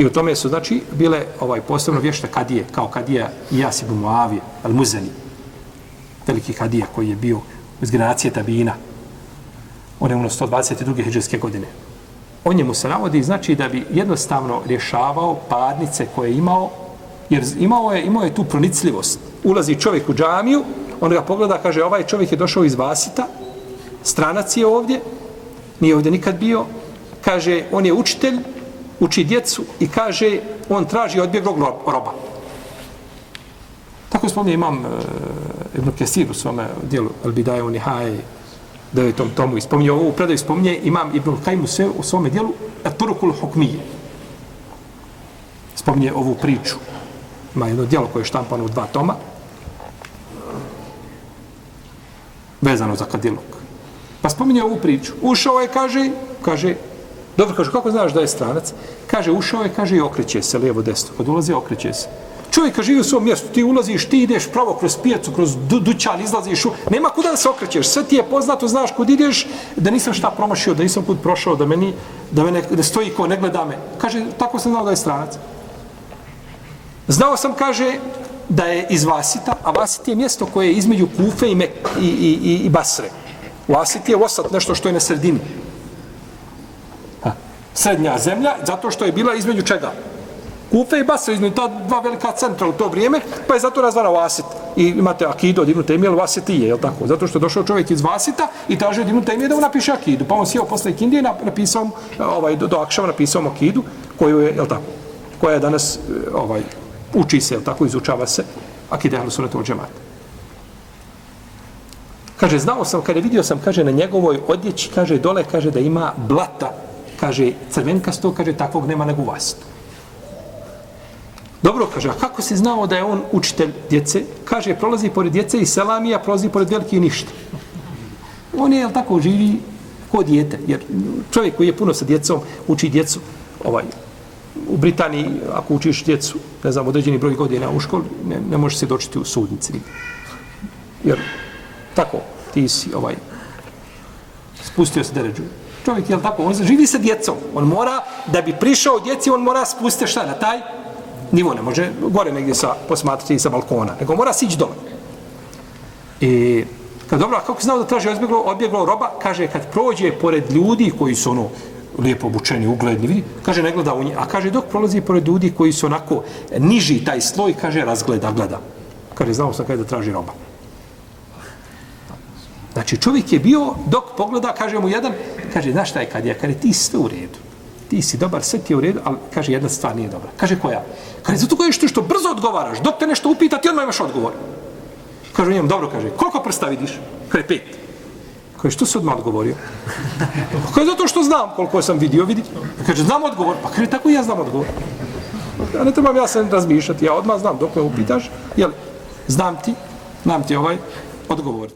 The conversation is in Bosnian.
I u tome su, znači, bile ovaj posebno vješte kadije, kao kadija Ijas ibn Muavije, al-Muzani, veliki kadija koji je bio iz generacije Tabina. On je umno 122. hijđarske godine. On njemu se navodi, znači, da bi jednostavno rješavao parnice koje je imao, jer imao je, imao je tu pronicljivost. Ulazi čovjek u džamiju, on ga pogleda, kaže, ovaj čovjek je došao iz Vasita, stranac je ovdje, nije ovdje nikad bio, kaže, on je učitelj, uči djecu i kaže, on traži odbjeglog roba. Tako spomnije imam uh, Ibn Kesir u svome dijelu Al-Bidaje Unihaj devetom tomu, i spominje ovu predaju, spominje imam Ibn Kajmu sve u svome dijelu Turkul Hukmije. Spominje ovu priču. Ima jedno dijelo koje je štampano u dva toma, vezano za kadilog. Pa spominje ovu priču. Ušao je, kaže, kaže, dobro, kaže, kako znaš da je stranac? Kaže, ušao je, kaže, i okreće se, lijevo, desno. Kad ulazi, okreće se. Čovjek živi u svom mjestu, ti ulaziš, ti ideš pravo kroz pijacu, kroz du dućan, izlaziš, u... nema kuda da se okrećeš, sve ti je poznato, znaš kud ideš, da nisam šta promašio, da nisam kud prošao, da meni, da mene, da stoji ko ne gleda me. Kaže, tako sam znao da je stranac. Znao sam, kaže, da je iz Vasita, a Vasit je mjesto koje je između Kufe i, Mek, i, i, i, i Basre. Vasit je Osat, nešto što je na sredini. Srednja zemlja, zato što je bila između čega? Kufe i Basra, između ta dva velika centra u to vrijeme, pa je zato razvara Vasit. I imate Akidu od Ibnu Temije, Vasit je, je tako? Zato što je došao čovjek iz Vasita i tražio od Ibnu Temije da mu napiše Akidu. Pa on sjeo posle Kindije, napisao, ovaj, do, do Akšava napisao Akidu, koju je, je tako? Koja je danas, eh, ovaj, uči se, tako izučava se, akide ahlu sunnatu od džemata. Kaže, znao sam, kada vidio sam, kaže, na njegovoj odjeći, kaže, dole, kaže, da ima blata, kaže, crvenkasto, kaže, takvog nema nego vas. Dobro, kaže, a kako si znao da je on učitelj djece? Kaže, prolazi pored djece i selamija, prolazi pored velike ništa. On je, jel tako, živi kod djete, jer čovjek koji je puno sa djecom, uči djecu, ovaj, u Britaniji, ako učiš djecu, ne znam, određeni broj godina u školi, ne, ne možeš se dočiti u sudnici. Jer, tako, ti si, ovaj, spustio se deređu. Čovjek, je tako, on živi sa djecom. On mora, da bi prišao djeci, on mora spustiti šta na taj nivo. Ne može gore negdje sa, posmatrati sa balkona, nego mora sići dole. I, kad dobro, a kako znao da traži odbjeglo, odbjeglo roba, kaže, kad prođe pored ljudi koji su ono, lijepo obučeni, ugledni, vidi, kaže ne gleda u njih, a kaže dok prolazi pored ljudi koji su onako niži taj sloj, kaže razgleda, gleda. Kaže, znao sam kada da traži roba. Znači čovjek je bio, dok pogleda, kaže mu jedan, kaže, znaš šta je kad kaže, ti sve u redu. Ti si dobar, sve ti je u redu, ali kaže, jedna stvar nije dobra. Kaže, koja? Kaže, zato koje što, što brzo odgovaraš, dok te nešto upita, ti odmah imaš odgovor. Kaže, njemu, dobro, kaže, koliko prsta vidiš? Kaže, pet. Kaže, što se odmah odgovorio? Kaže, zato što znam koliko sam vidio, vidi. Kaže, znam odgovor. Pa kaže, tako i ja znam odgovor. Ja ne trebam ja se razmišljati, ja odmah znam dok me upitaš, jel, znam ti, znam ti ovaj odgovor.